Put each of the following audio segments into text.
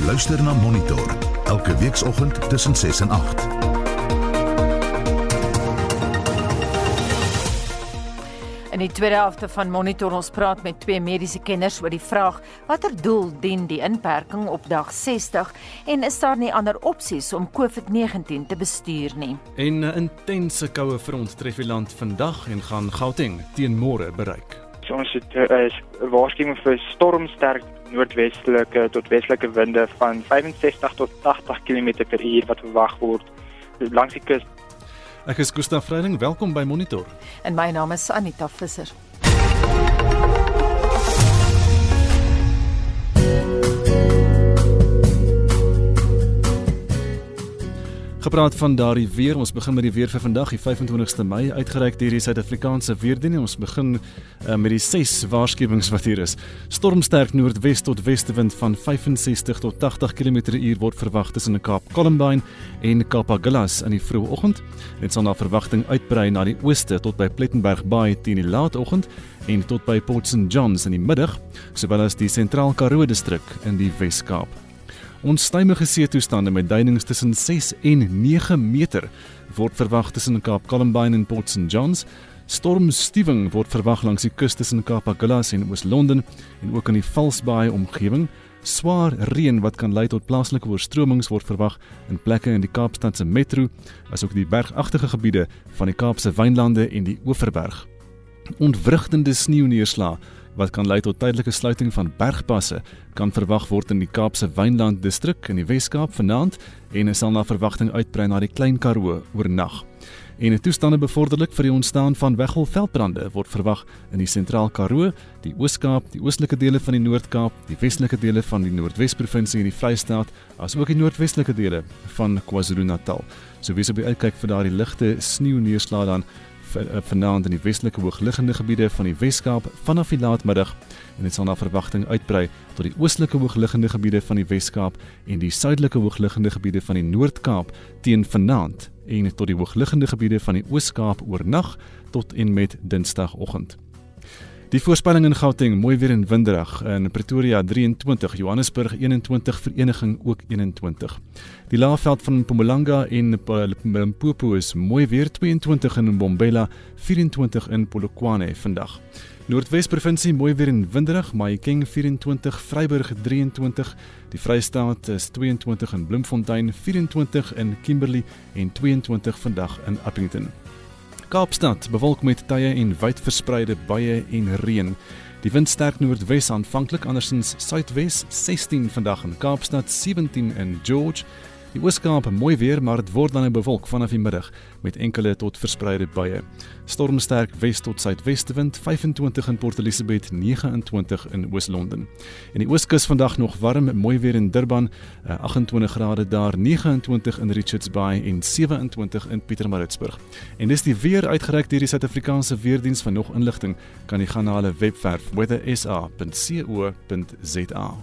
Jy luister na Monitor elke weekoggend tussen 6 en 8. In die tweede helfte van Monitor ons praat met twee mediese kenners oor die vraag watter doel dien die inperking op dag 60 en is daar nie ander opsies om COVID-19 te bestuur nie. En 'n intense koue front tref die land vandag en gaan Gauteng teen môre bereik. So ons het 'n uh, waarskuwing vir stormsterk noordwestelike tot westelike winde van 65 tot 80 km/h wat verwag word langs die kus Ek is Gustaf Vreiding, welkom by Monitor. En my naam is Anita Visser. Gepraat van daardie weer, ons begin met die weer vir vandag, die 25ste Mei, uitgereik deur die Suid-Afrikaanse Weerdienste. Ons begin uh, met die 6 waarskuwings wat hier is. Stormsterk noordwes tot westewind van 65 tot 80 km/h word verwag tussen die Kaap Columbine en Kapagillas in die vroeë oggend. Dit sal na verwagting uitbrei na die ooste tot by Plettenberg Bay teen die laatoggend en tot by Port St Johns in die middag, sowel as die Sentraal Karoo distrik in die Wes-Kaap. Onstuimige see toestande met duinings tussen 6 en 9 meter word verwag tussen Kaap Columbine en Port St Johns. Stormstuwing word verwag langs die kus tussen Kaap Agulhas en Oos-London en ook in die Valsbaai omgewing. Swaar reën wat kan lei tot plaaslike oorstromings word verwag in plekke in die Kaapstad se metro, asook die bergagtige gebiede van die Kaapse Wynlande en die Oeverberg. Ontwrigtende sneeuneerslae wat kan lei tot tydelike sluiting van bergpasse kan verwag word in die Kaapse Wynland distrik in die Wes-Kaap vanaand en is sal na verwagting uitbrei na die Klein Karoo oornag. En 'n toestande bevorderlik vir die ontstaan van weggolfveldbrande word verwag in die Sentraal Karoo, die Oos-Kaap, die oostelike dele van die Noord-Kaap, die westelike dele van die Noordwes-provinsie en die Vrystaat, asook die noordwestelike dele van KwaZulu-Natal. So wees op die uitkyk vir daardie ligte sneeuneerslae dan Eh, vanaand in die westelike hoogliggende gebiede van die Wes-Kaap vanaf die laatmiddag en dit sal na verwagting uitbrei tot die oostelike hoogliggende gebiede van die Wes-Kaap en die suidelike hoogliggende gebiede van die Noord-Kaap teen vanaand en tot die hoogliggende gebiede van die Oos-Kaap oornag tot en met Dinsdagoggend. Die voorspelling in Gauteng, mooi weer en winderig in Pretoria 23, Johannesburg 21, Vereniging ook 21. Die laafveld van Mpumalanga en Limpopo is mooi weer 22 in Mbombela, 24 in Polokwane vandag. Noordwes provinsie mooi weer en winderig, Mahikeng 24, Vryburg 23, die Vrystaat is 22 in Bloemfontein, 24 in Kimberley en 22 vandag in Appington. Kaapstad bewolk met tye en wyd verspreide buie en reën. Die wind sterk noordwes aanvanklik andersins suidwes 16 vandag in Kaapstad 17 in George Die Ooskaap mooi weer, maar dit word dan 'n bewolk vanaf die middag met enkele tot verspreide buie. Stormsterk wes tot suidwestewind 25 in Port Elizabeth, 29 in Oos-London. En die Ooskus vandag nog warm, mooi weer in Durban, 28 grade daar, 29 in Richards Bay en 27 in Pietermaritzburg. En dis die weer uitgereik deur die Suid-Afrikaanse Weerdienste van nog inligting kan jy gaan na hulle webwerf weathersa.co.za.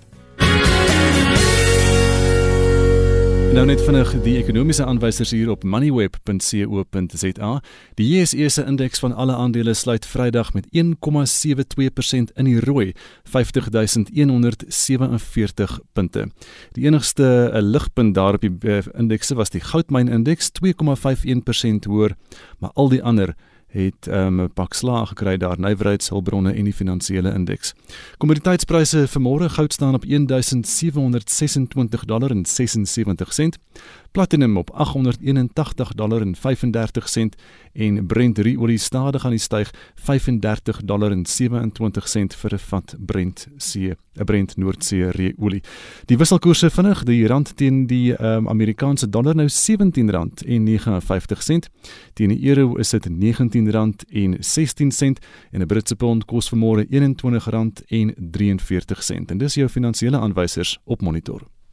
Nou net vinnig die ekonomiese aanwysers hier op moneyweb.co.za. Die JSE se indeks van alle aandele sluit Vrydag met 1,72% in die rooi, 50147 punte. Die enigste eh, ligpunt daar op die uh, indekse was die goudmyn indeks 2,51% hoër, maar al die ander het um, 'n pak slaag gekry daar nywerheidshulpbronne en die finansiële indeks. Kommoditeitspryse vir môre goud staan op 1726 dollar en 76 sent platinum op 881 dollar en 35 sent en Brent olie stadig aan die styg 35 dollar en 27 sent vir 'n vat Brent see 'n Brent Noordsee olie. Die wisselkoerse vinnig, die rand teen die um, Amerikaanse dollar nou 17 rand en 59 sent. Teen die euro is dit 19 rand en 16 sent en 'n Britse pond kos vanmôre 21 rand en 43 sent. En dis jou finansiële aanwysers op monitor.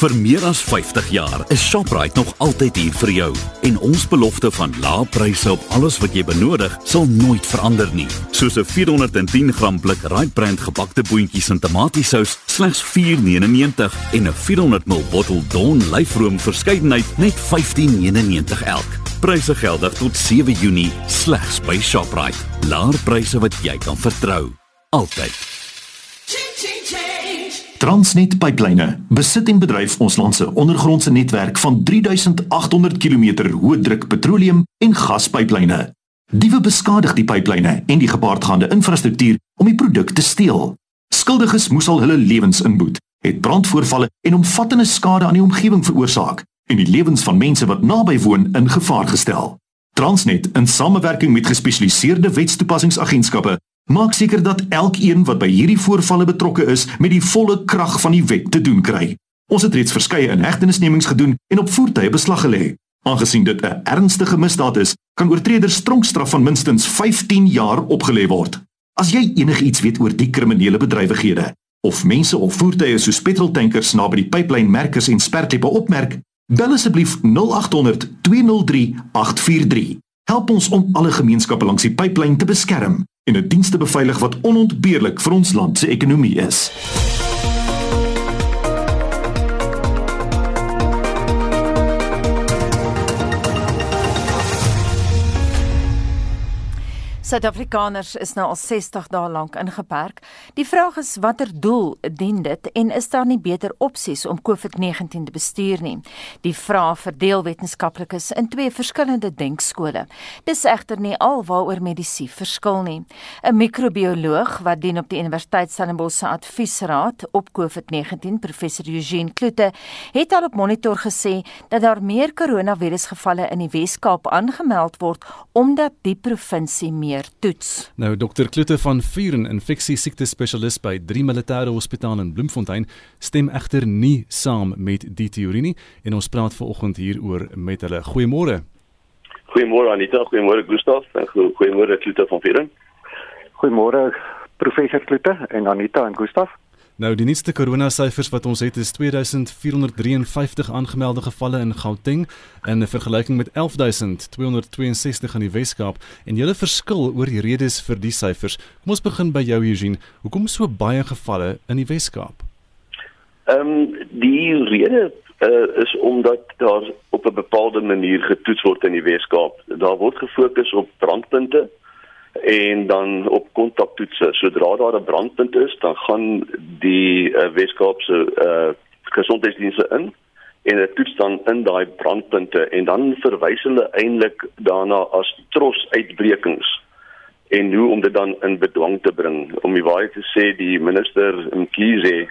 Vir meer as 50 jaar is Shoprite nog altyd hier vir jou en ons belofte van lae pryse op alles wat jy benodig sal nooit verander nie. Soos 'n 410 gram blik Rite brand gebakte boontjies en tomatiesous slegs 4.99 en 'n 400 ml bottel Dawn lyfroom verskeidenheid net 15.99 elk. Pryse geldig tot 7 Junie slegs by Shoprite. Laer pryse wat jy kan vertrou. altyd. Transnet Pipeline besit en bedryf ons land se ondergrondse netwerk van 3800 km hoë druk petroleum en gaspyplyne. Diewe beskadig die pyplyne en die gepaardgaande infrastruktuur om die produk te steel. Skuldiges moes al hulle lewens inboet, het brandvoorvalle en omvattende skade aan die omgewing veroorsaak en die lewens van mense wat naby woon in gevaar gestel. Transnet in samewerking met gespesialiseerde wetstoepassingsagentskappe maak seker dat elkeen wat by hierdie voorvalle betrokke is met die volle krag van die wet te doen kry. Ons het reeds verskeie inhegtenisnemings gedoen en op voertuie beslag gelê. Aangesien dit 'n ernstige misdaad is, kan oortreders tronkstraf van minstens 15 jaar opgelê word. As jy enigiets weet oor die kriminele bedrywighede of mense of voertuie soos petroltankers naby die pyplynmerkers en sperkleppe opmerk, bel asseblief 0800 203 843. Help ons om alle gemeenskappe langs die pyplyn te beskerm en 'n diens te beveilig wat onontbeerlik vir ons land se ekonomie is. Suid-Afrikaners is nou al 60 dae lank ingeperk. Die vraag is watter doel dien dit en is daar nie beter opsies om COVID-19 te bestuur nie? Die vraag verdeel wetenskaplikes in twee verskillende denkskole. Dis egter nie al waaroor medisyne verskil nie. 'n Mikrobioloog wat dien op die Universiteit Stellenbosch se adviesraad op COVID-19, professor Eugene Kloete, het al op Monitor gesê dat daar meer koronavirusgevalle in die Wes-Kaap aangemeld word omdat die provinsie meer meer toets. Nou Dr Kloete van Vuren, infeksie siekte spesialis by 3 Militêre Hospitaal in Bloemfontein, stem egter nie saam met die teorie nie en ons praat vanoggend hieroor met hulle. Goeiemôre. Goeiemôre Anita, goeiemôre Gustaf en goeiemôre Kloete van Vuren. Goeiemôre professor Kloete en Anita en Gustaf. Nou die nuutste corona syfers wat ons het is 2453 aangemelde gevalle in Gauteng in vergelyking met 11262 in die Wes-Kaap en julle verskil oor die redes vir die syfers. Kom ons begin by jou Eugene. Hoekom so baie gevalle in die Wes-Kaap? Ehm um, die rede uh, is omdat daar op 'n bepaalde manier getoets word in die Wes-Kaap. Daar word gefokus op brandpunte en dan op kontaktoetse. Sodra daar 'n brandpunt is, dan gaan die uh, Weskaapse uh, gesondheidsdienste in en dit toets dan in daai brandpunte en dan verwys hulle eintlik daarna as trosuitbrekings en hoe om dit dan in bedwang te bring. Om die waarheid te sê, die minister Mkhize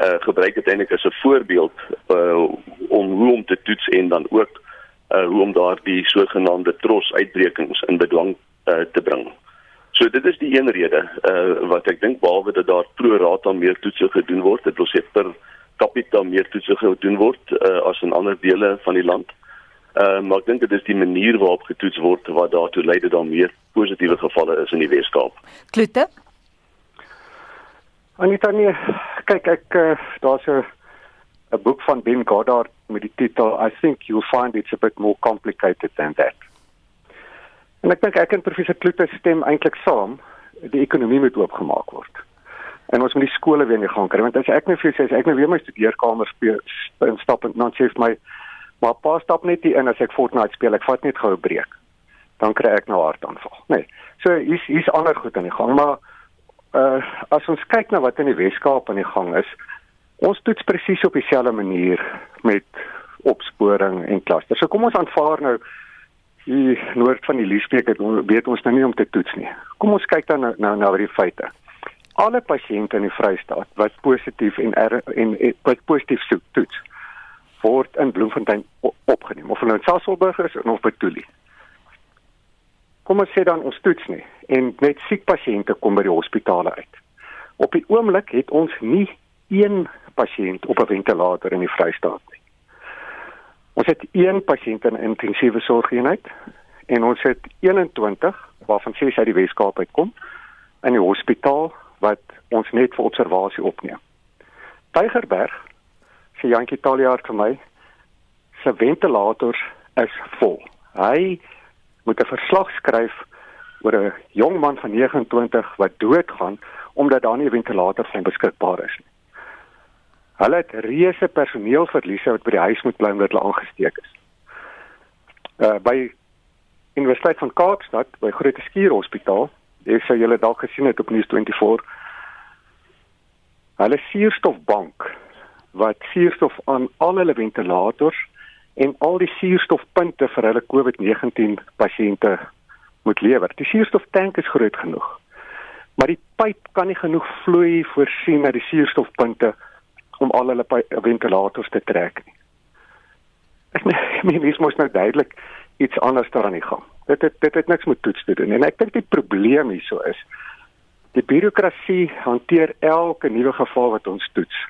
uh, gebruik dit eintlik as 'n voorbeeld uh, om hoe om te toets en dan ook uh, hoe om daardie sogenaamde trosuitbrekings in bedwang uh, te bring. So dit is die een rede uh, wat ek dink behalwe dat daar pro rata meer toetse gedoen word, dit wil sê per capita meer toetse gedoen word uh, as in ander dele van die land. Uh, maar ek dink dit is die manier waarop getoets word wat daartoe lei dat daar meer positiewe gevalle is in die Weskaap. Klote. Anita nee, kyk ek uh, daar's 'n 'n boek van Ben Goddard met die titel I think you'll find it's a bit more complicated than that. En ek dink ek en professor Kloete stem eintlik saam die ekonomie moet oopgemaak word. En ons moet die skole weer in die gang kry want as ek net vir sê as ek nou weer my studeerkamer speel en stap en dan sê vir my maar pa stap net hier in as ek Fortnite speel ek vat net gou 'n breek. Dan kry ek nou hartaanval. Nee. So hier's hier's ander goed aan die gang maar uh as ons kyk na wat in die Weskaap aan die gang is ons toets presies op dieselfde manier met opsporing en klaster. So kom ons aanvaar nou die noord van die Liesbeek het weet ons nou nie om te toets nie. Kom ons kyk dan nou nou na die feite. Alle pasiënte in die Vrystaat wat positief en er, en, en wat positief soek toets word in Bloemfontein opgeneem of hulle in Sasolburg is of Betulie. Kom ons sê dan ons toets nie en net siek pasiënte kom by die hospitale uit. Op die oomblik het ons nie een pasiënt op 'n ventilator in die Vrystaat nie. Ons het een pasiënt in intensiewe sorgeenheid en ons het 21 waarvan 6 uit die Weskaap uitkom in die hospitaal wat ons net vir observasie opneem. Tygerberg sê Jantjie Taljaard vir my se ventilators is vol. Hy moet 'n verslag skryf oor 'n jong man van 29 wat doodgaan omdat daar nie 'n ventilator vir hom beskikbaar is nie. Hulle het reuse personeelverliese wat by die huis moet bly omdat hulle aangesteek is. Uh by Universiteit van Kaapstad, by Grote Skuur Hospitaal, dis sou julle dalk gesien het op News 24, hulle suurstofbank wat suurstof aan al hulle ventilators en al die suurstofpunte vir hulle COVID-19 pasiënte moet lewer. Die suurstoftank is groot genoeg. Maar die pyp kan nie genoeg vloei voorsien na die suurstofpunte om al hulle ventilators te trek nie. Ek meen dis mos nou duidelik iets anders daaraan die gang. Dit het dit het niks met toets te doen en ek dink die probleem hierso is die bureaukrasie hanteer elke nuwe geval wat ons toets.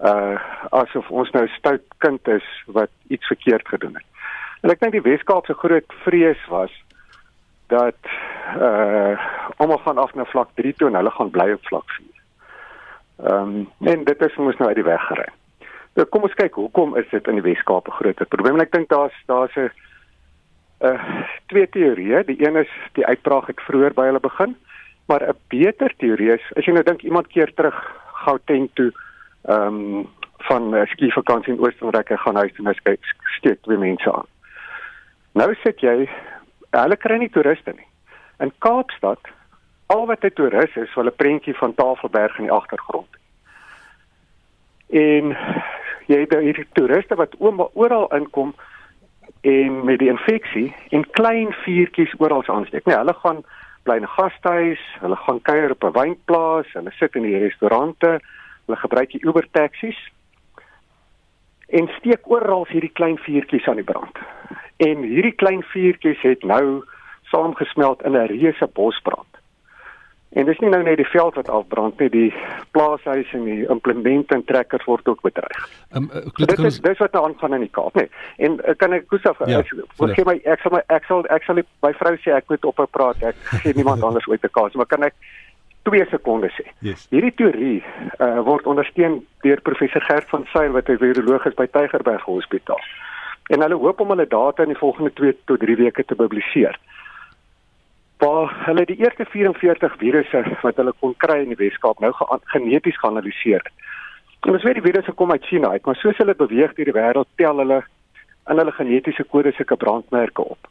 Uh asof ons nou stout kind is wat iets verkeerd gedoen het. En ek dink die Weskaap se groot vrees was dat uh almal gaan af na vlak 3 toe en hulle gaan bly op vlak 4. Ehm um, en dit is mos nou uit die weg gery. Nou kom ons kyk hoekom is dit in die Weskaap 'n groot probleem? En ek dink daar's daar's 'n uh twee teorieë. Die een is die uitbraak het vroeër by hulle begin, maar 'n beter teorie is as jy nou dink iemand keer terug Gauteng toe ehm um, van uh, skivakansie in Oostenryk gaan huis toe en hy steek twee mense aan. Nou sit jy hulle kry nie toeriste nie. In Kaapstad al wat 'n toerist is, hulle prentjie van Tafelberg in die agtergrond. En jy het hierdie toeriste wat oral inkom en met die infeksie en klein vuurtjies oral aansteek. Nee, hulle gaan bly in 'n gastehuis, hulle gaan kuier op 'n wynplaas, hulle sit in die restaurante, hulle gebruik die Uber taksies en steek oral hierdie klein vuurtjies aan die brand. En hierdie klein vuurtjies het nou saamgesmelt in 'n reuse bosbrand. En dis nie nou net die veld wat afbrand nie, die plaashuis en die implemente en trekkers word ook bedreig. Um, uh, dit is dis wat nou aangaan in die Kaap, nee. En uh, kan ek Gustav, ja, gee my ek sal my ek sal ek sal my vrou sê ek moet ophou praat. Ek gee niemand anders ooit 'n kans, maar kan ek 2 sekondes sê. Yes. Hierdie teorie uh, word ondersteun deur professor Gert van Sail wat 'n viroloog is by Tygerberg Hospitaal. En hulle hoop om hulle data in die volgende 2 tot 3 weke te publiseer waar hulle die eerste 44 virusse wat hulle kon kry in die Weskaap nou geneties geanaliseer het. En ons weet die virusse kom uit China uit, maar soos hulle beweeg deur die wêreld, tel hulle in hulle genetiese kode sulke brandmerke op.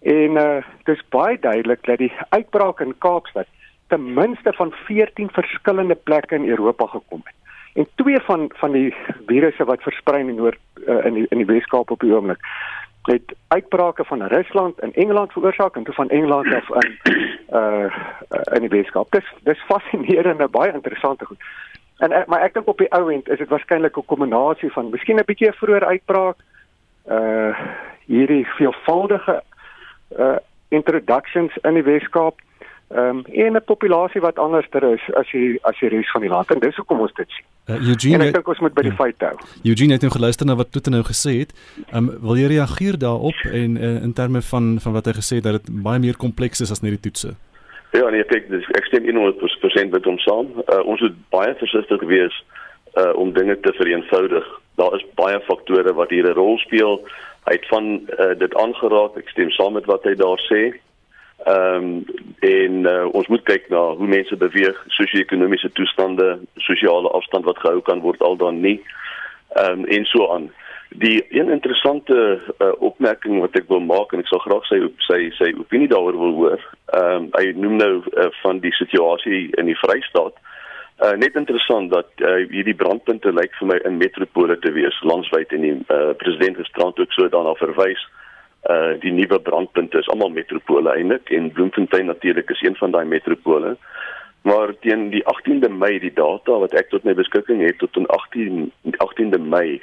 En uh dis baie duidelik dat die uitbraak in Kaapstad ten minste van 14 verskillende plekke in Europa gekom het. En twee van van die virusse wat versprei in noord uh, in die in die Weskaap op die oomblik het uitbrake van Rusland en Engeland veroorsaak en toe van Engeland af in uh in die Weskaap. Dis dis fascinerende, baie interessante goed. En maar ek dink op die ou end is dit waarskynlik 'n kombinasie van miskien 'n bietjie vroeër uitbraak uh hierdie veelvuldige uh introductions in die Weskaap ehm um, en 'n populasie wat anderster is as jy as jy res van die land en dis hoekom ons dit sien. Uh, Eugene, en ek dink ons moet by die ja. feite hou. Eugene het nou geluister na wat Toeten nou gesê het. Ehm um, wil jy reageer daarop en uh, in terme van van wat hy gesê het dat dit baie meer kompleks is as net die toetse? Ja, nee, ek dis ek stem 100% met hom saam. Uh, ons moet baie versigtig wees uh om dinge te vereenvoudig. Daar is baie faktore wat hier 'n rol speel. Hy het van uh, dit aangeraak. Ek stem saam met wat hy daar sê. Ehm um, en uh, ons moet kyk na hoe mense beweeg, sosio-ekonomiese toestande, sosiale afstand wat gehou kan word al dan nie. Ehm um, en so aan. Die een interessante uh, opmerking wat ek wil maak en ek sal graag sy sy sy opinie daaroor wil hoor. Ehm um, hy noem nou uh, van die situasie in die Vrystaat. Uh, net interessant dat uh, hierdie brandpunte lyk vir my in metropole te wees landwyd en die uh, president gisterand ook so daarna verwys uh die nuwe brandpunte is almal metropole eintlik en Bloemfontein natuurlik is een van daai metropole. Maar teen die 18de Mei die data wat ek tot my beskikking het tot 18 18de Mei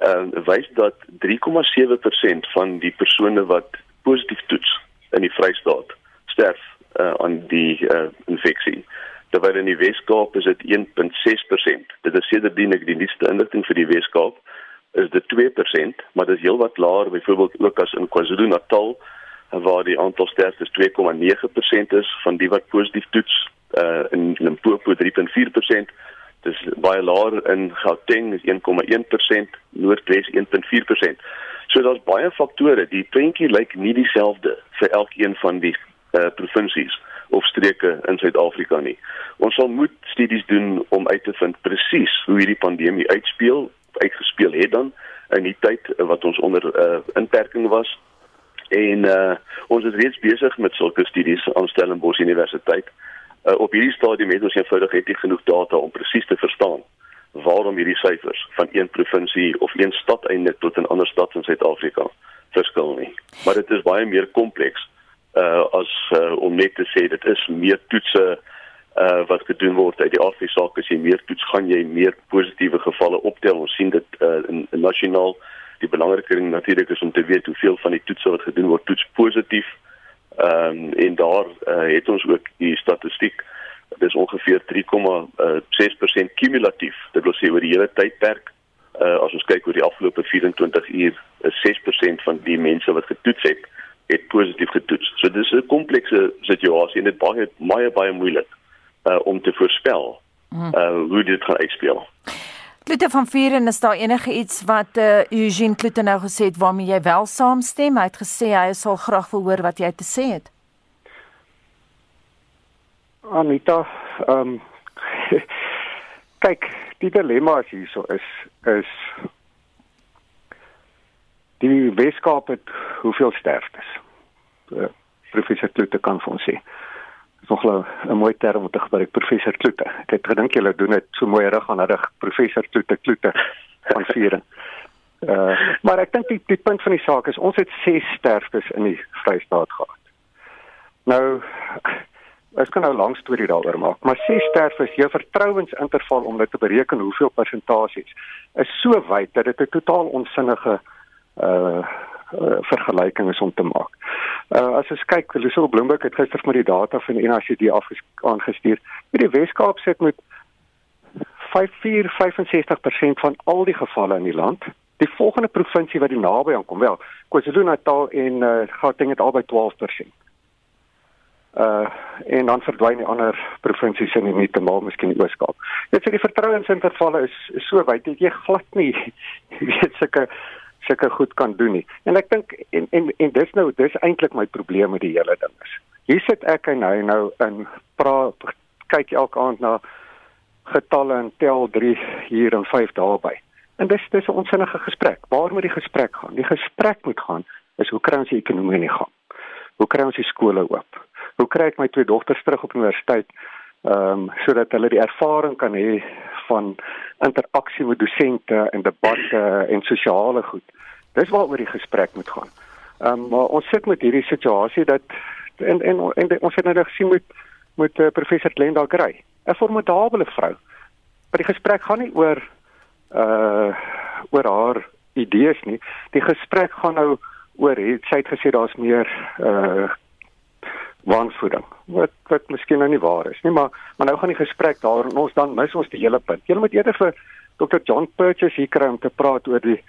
uh wys dat 3,7% van die persone wat positief toets in die Vrystaat sterf uh aan die uh infeksie. Terwyl in die Wes-Kaap is dit 1.6%. Dit is sedertdien ek die nuutste inligting vir die Wes-Kaap is dit 2%, maar dit is heelwat laer byvoorbeeld ook as in KwaZulu-Natal waar die aantal sterftes 2,9% is van die wat positief toets uh, in Limpopo 3.4%. Dis baie laer in Gauteng is 1,1%, Noordwes 1.4%. So daar's baie faktore. Die prentjie lyk nie dieselfde vir elkeen van die uh, provinsies of streke in Suid-Afrika nie. Ons sal moet studies doen om uit te vind presies hoe hierdie pandemie uitspeel uitgespeel het dan in die tyd wat ons onder uh, inperking was en uh, ons is reeds besig met sulke studies aan Stellenbosch Universiteit Uh, op hierdie stadium het ons eenvoudig net nie genoeg data om presies te verstaan waarom hierdie syfers van een provinsie of een stad eindelik tot 'n ander stad in Suid-Afrika verskil nie. Maar dit is baie meer kompleks uh as uh, om net te sê dit is meer toetse uh wat gedoen word uit die afsaak as jy meer toets gaan jy meer positiewe gevalle optel. Ons sien dit uh in, in nasionaal die belangrike ding natuurlik is om te weet hoeveel van die toetse wat gedoen word toets positief. Ehm um, en daar uh, het ons ook die statistiek dis ongeveer 3,6% kumulatief. Dit wil sê oor die hele tydperk uh, as ons kyk oor die afgelope 24 uur is 6% van die mense wat getoets het het positief getoets. So dis 'n komplekse situasie en dit baie baie baie moeilik uh, om te voorspel uh, hoe dit gaan uitspeel. Klute van Vieren is daar enige iets wat uh, Eugene Klute nou gesê het waarmee jy wel saamstem? Hy het gesê hy sal graag wil hoor wat jy te sê het. Anita, ehm um, kyk, die dilemma is hierso is is die Weskaap het hoeveel sterftes. Uh, professor Klute kan vir ons sê nog 'n mooi term om te gebruik professor Kloete. Ek het gedink julle doen dit so mooi reg aan reg professor Kloete Kloete van viering. Uh maar ek dink die, die punt van die saak is ons het 6 sterftes in die Vrystaat gehad. Nou ek kan nou 'n lang storie daaroor maak, maar 6 sterftes, jou vertrouensinterval om dit te bereken hoeveel persentasies is so wyd dat dit 'n totaal onsinnige uh uh, vergelyking is om te maak. Uh, as ons kyk, Lucille Bloemberg het gister met die data van die NACD aangestuur. Die Weskaap sit met 5465% van al die gevalle in die land. Die volgende provinsie wat die naby aankom, wel, KwaZulu-Natal en uh, Gauteng het albei 12%. Uh en dan verdwyn die ander provinsies in die Mpumalanga, miskien die Oos-Kaap. Dit sê die vertrouensintervalle is, is so wyd dat jy glad nie weet sulke sulke goed kan doen nie. En ek dink en en en dis nou dis eintlik my probleem met die hele ding is. Hier sit ek en hy nou in praat kyk elke aand na getalle en tel 3 hier en 5 daarby. En dis dis 'n onsinnige gesprek. Waar moet die gesprek gaan? Die gesprek moet gaan is hoe kry ons die ekonomie in gang? Hoe kry ons die skole oop? Hoe kry ek my twee dogters terug op universiteit? Ehm um, sodat hulle die ervaring kan hê van interaksie met dosente en debatte en sosiale goed. Dis waaroor die gesprek moet gaan. Ehm um, maar ons sit met hierdie situasie dat en en, en, en ons het nou gesien met met uh, professor Glenda Gray, 'n formidable vrou. Maar die gesprek gaan nie oor uh oor haar idees nie. Die gesprek gaan nou oor het sy het gesê daar's meer uh wanvoeding wat wat miskien nou nie waar is nie maar maar nou gaan die gesprek daar en ons dan mis ons die hele punt. Jy moet eerder vir Dr. John Purchase hier kry om te praat oor die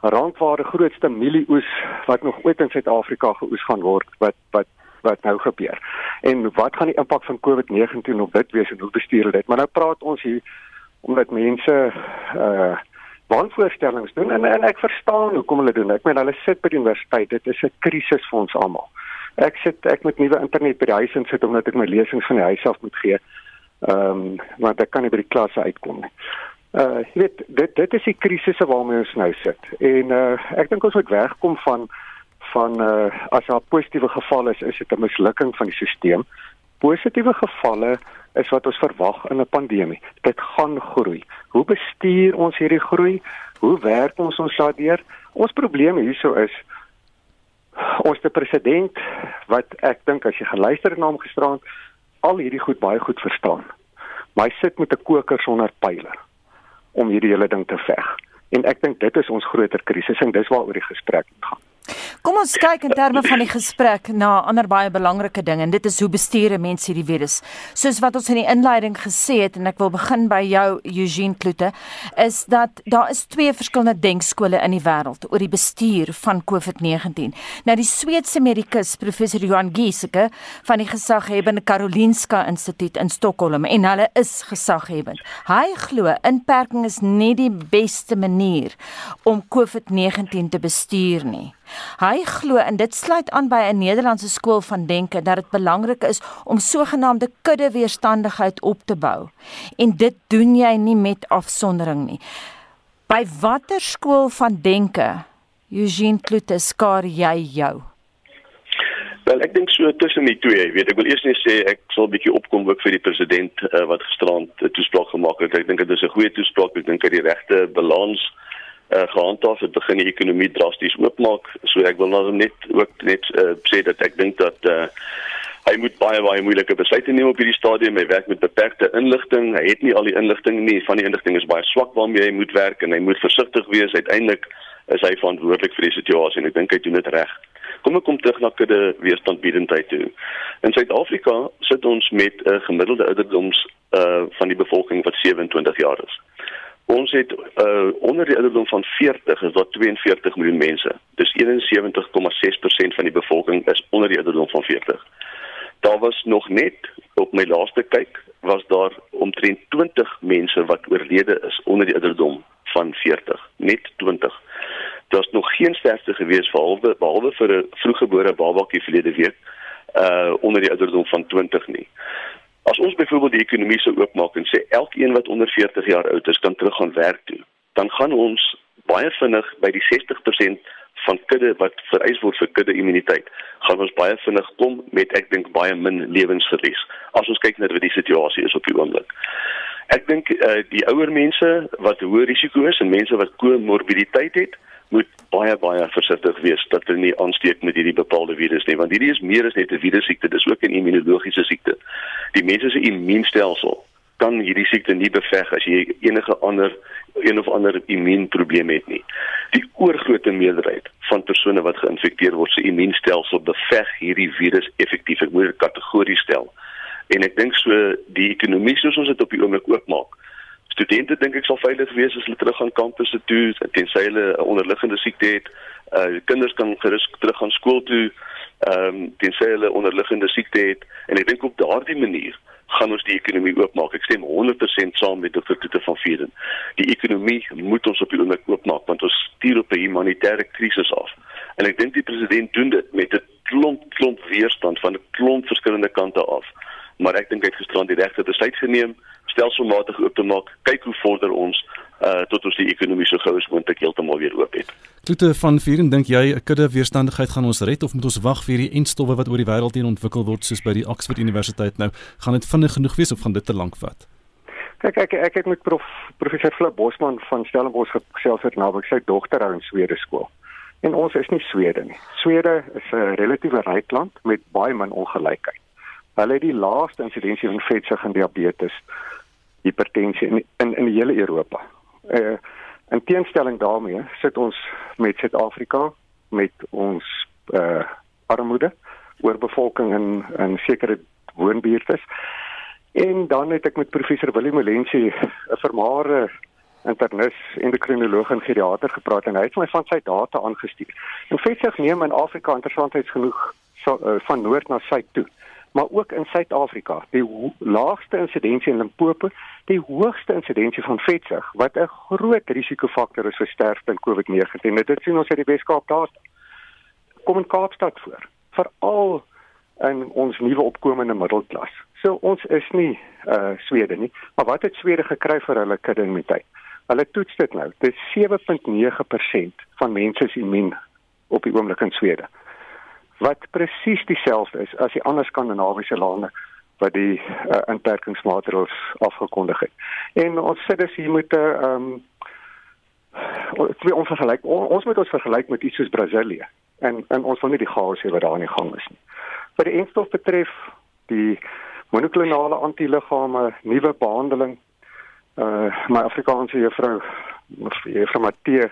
randware grootste mielieoes wat nog ooit in Suid-Afrika geoes gaan word wat wat wat nou gebeur. En wat gaan die impak van COVID-19 op dit wees en hoe bestuur dit? Maar nou praat ons hier omdat mense uh wanvoorstellings doen en, en ek verstaan hoekom hulle doen. Ek meen hulle sit by die universiteit. Dit is 'n krisis vir ons almal. Ek sit ek met nuwe internet by die huis en sit omdat ek my lesings van die huis af moet gee. Ehm um, want ek kan nie by die klasse uitkom nie. Uh jy weet dit dit is die krisisse waarmee ons nou sit. En uh ek dink ons moet wegkom van van uh as daar positiewe gevalle is, is dit 'n mislukking van die stelsel. Positiewe gevalle is wat ons verwag in 'n pandemie. Dit gaan groei. Hoe bestuur ons hierdie groei? Hoe werk ons ons daardeur? Ons probleem hierso is ons te president wat ek dink as jy geluister na hom gisteraan al hierdie goed baie goed verstaan. Maar hy sit met 'n koker sonder pile om hierdie hele ding te veg. En ek dink dit is ons groter krisis en dis waaroor die gesprek gaan. Kom ons kyk in terme van die gesprek na ander baie belangrike dinge en dit is hoe bestuur mense hierdie virus. Soos wat ons in die inleiding gesê het en ek wil begin by jou Eugene Kloete, is dat daar is twee verskillende denkskole in die wêreld oor die bestuur van COVID-19. Nou die Sweedse medikus professor Johan Giesecke van die gesaghebende Karolinska Instituut in Stockholm en hulle is gesaghebend. Hy glo inperking is nie die beste manier om COVID-19 te bestuur nie. Hy glo en dit sluit aan by 'n Nederlandse skool van denke dat dit belangrik is om sogenaamde kudde weerstandigheid op te bou. En dit doen jy nie met afsondering nie. By watter skool van denke Eugene Kloete skaar jy jou? Wel, ek dink so tussen die twee, weet ek wil eers net sê ek sal 'n bietjie opkom ook vir die president uh, wat gisterand 'n toespraak gemaak het. Ek dink dit is 'n goeie toespraak. Ek dink hy die regte balans gehandhaaf het begin die ekonomie drasties oopmaak. So ek wil nou net ook net uh, sê dat ek dink dat uh, hy moet baie baie moeilike besluite neem op hierdie stadium. Hy werk met beperkte inligting. Hy het nie al die inligting nie. Van die inligting is baie swak waarmee hy moet werk en hy moet versigtig wees. Uiteindelik is hy verantwoordelik vir die situasie en ek dink hy doen dit reg. Kom ek kom terug na kudde weerstandbiedendheid toe. In Suid-Afrika sit ons met 'n uh, gemiddelde ouderdoms uh van die bevolking wat 27 jaar is. Ons het uh onder die ouderdom van 40 is daar 42 miljoen mense. Dis 71,6% van die bevolking is onder die ouderdom van 40. Daar was nog net op my laaste kyk was daar omtrent 20 mense wat oorlede is onder die ouderdom van 40. Net 20. Daar's nog geen sterfte gewees behalwe behalwe vir 'n vroeggebore babatjie verlede week uh onder die ouderdom van 20 nie. As ons byvoorbeeld die ekonomie sou oopmaak en sê elkeen wat onder 40 jaar oud is kan terug gaan werk toe, dan gaan ons baie vinnig by die 60% van kudde wat vereis word vir kudde immuniteit, gaan ons baie vinnig kom met ek dink baie min lewensverlies. As ons kyk na wat die situasie is op die oomblik. Ek dink uh, die ouer mense wat hoë risiko is en mense wat komorbiditeit het, moet baie baie versigtig wees dat hulle nie aansteek met hierdie bepaalde virus nie want hierdie is meer as net 'n virus siekte dis ook 'n immunologiese siekte. Die mense se immuunstelsel kan hierdie siekte nie beveg as jy enige ander een of ander immuunprobleem het nie. Die oorgrootste meerderheid van persone wat geïnfekteer word se immuunstelsel beveg hierdie virus effektief. Ek moet dit kategories stel. En ek dink so die ekonomie soos ons dit op die oomblik oopmaak studente dink ek sal veilig wees as hulle terug gaan kampusse toe tensy hulle 'n onderliggende siekte het. Uh kinders kan gerus terug gaan skool toe ehm um, tensy hulle onderliggende siekte het en ek dink op daardie manier gaan ons die ekonomie oopmaak. Ek stem 100% saam met Dr. Tutu van Vieren. Die ekonomie moet ons op die oomblik oopmaak want ons stuur op 'n humanitêre krisis af. En ek dink die president doen dit met 'n klomp klomp weerstand van 'n klomp verskillende kante af. Maar ek dink hy het gisterand die regte besluit geneem stelselmatig oop te maak. Kyk hoe vorder ons uh tot ons die ekonomie so gou as moontlik heeltemal weer oop het. Klote van Vieren, dink jy 'n kudde weerstandigheid gaan ons red of moet ons wag vir die enstowwe wat oor die wêreld heen ontwikkel word soos by die Oxford Universiteit nou? Gaan dit vinnig genoeg wees of gaan dit te lank vat? Kyk ek ek het met prof professor Flip Bosman van Stellenbosch gesels het nou ek sy dogter hou in Swede skool. En ons is nie Swede nie. Swede is 'n relatiewe ryk land met baie min ongelykheid. Hulle het die laaste insidensie van vetsig en diabetes hipertensie in in, in die hele Europa. Uh in teenstelling daarmee sit ons met Suid-Afrika met ons uh armoede, oorbevolking in in sekere woonbuurte. En dan het ek met professor Willem Molensie, 'n vermaarde internis endokrinoloog en geriater gepraat en hy het my van sy data aangestuur. En vetsig neem in Afrika interessantheids genoeg so, uh, van noord na suid toe maar ook in Suid-Afrika. Die laagste insidensie in Limpopo, die hoogste insidensie van vetsig wat 'n groot risikofaktor is vir sterfte in COVID-19. Dit sien ons uit die Weskaap daar. Kom in Kaapstad voor, veral in ons nuwe opkomende middelklas. So ons is nie uh Swede nie, maar wat het Swede gekry vir hulle kindermiteit? Hulle toets dit nou. Dit is 7.9% van mense is immuun op die oomblik in Swede wat presies dieselfde is as die ander skandinawiese lande wat die uh, inperkingsmaatreëls afgekondig het. En ons sê dis hier moet 'n uh, um, twee onvergelyk ons moet ons vergelyk met iets soos Brasilië en en ons wil nie die chaos hê wat daar aan die gang is nie. Wat die enstof betref, die monoklonale antiliggame, nuwe behandeling uh my Afrikaanse juffrou juffrou Matthee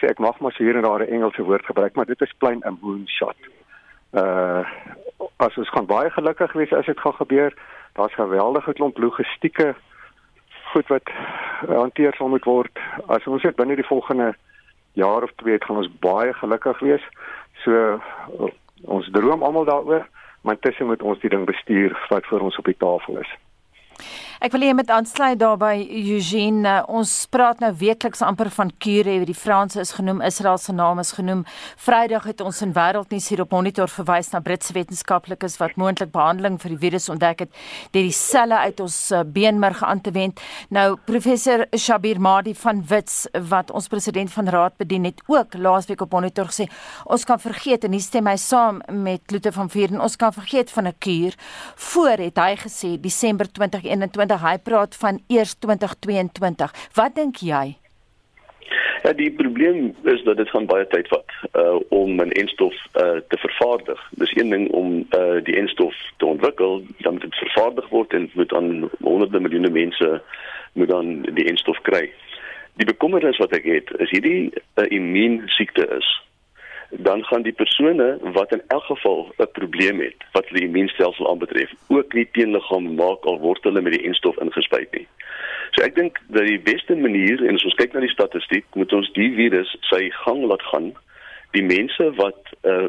sê ek mag maar hier en daar 'n Engelse woord gebruik, maar dit is plain 'n moonshot uh as ons gaan baie gelukkig wees as dit gaan gebeur. Daar's geweldige klomp logistieke goed wat hanteer sal moet word. As ons dit binne die volgende jaar of twee gaan ons baie gelukkig wees. So uh, ons droom almal daaroor, maar intussen moet ons die ding bestuur wat vir ons op die tafel is. Ek wil hê jy moet aansluit daarby Eugene. Uh, ons praat nou weekliks amper van kure, die Franse is genoem, Israel se naam is genoem. Vrydag het ons in Wêreldnuus hier op monitor verwys na Britse wetenskaplikes wat moontlik behandeling vir die virus ontdek het deur die selle uit ons uh, beenmerg aan te wend. Nou professor Shabir Madi van Wits wat ons president van raad bedien het ook laasweek op monitor gesê ons kan vergeet en hier stem hy saam met Kloete van Vieren ons kan vergeet van 'n kuur. Voor het hy gesê Desember 2021. Hy praat van eers 2022. Wat dink jy? Ja, die probleem is dat dit gaan baie tyd vat uh om 'n enstof uh te vervaardig. Dis een ding om uh die enstof te ontwikkel, dan moet dit vervaardig word en moet aan honderde miljoene mense moet dan die enstof kry. Die bekommernis wat ek het, is hierdie uh, immuunsiekte is dan gaan die persone wat in elk geval 'n probleem het wat die immuunstelsel aanbetref, ook nie teenliggaam maak al word hulle met die ensstof ingespuit nie. So ek dink dat die beste manier en as ons kyk na die statistiek, moet ons die virus sy gang laat gaan. Die mense wat 'n uh,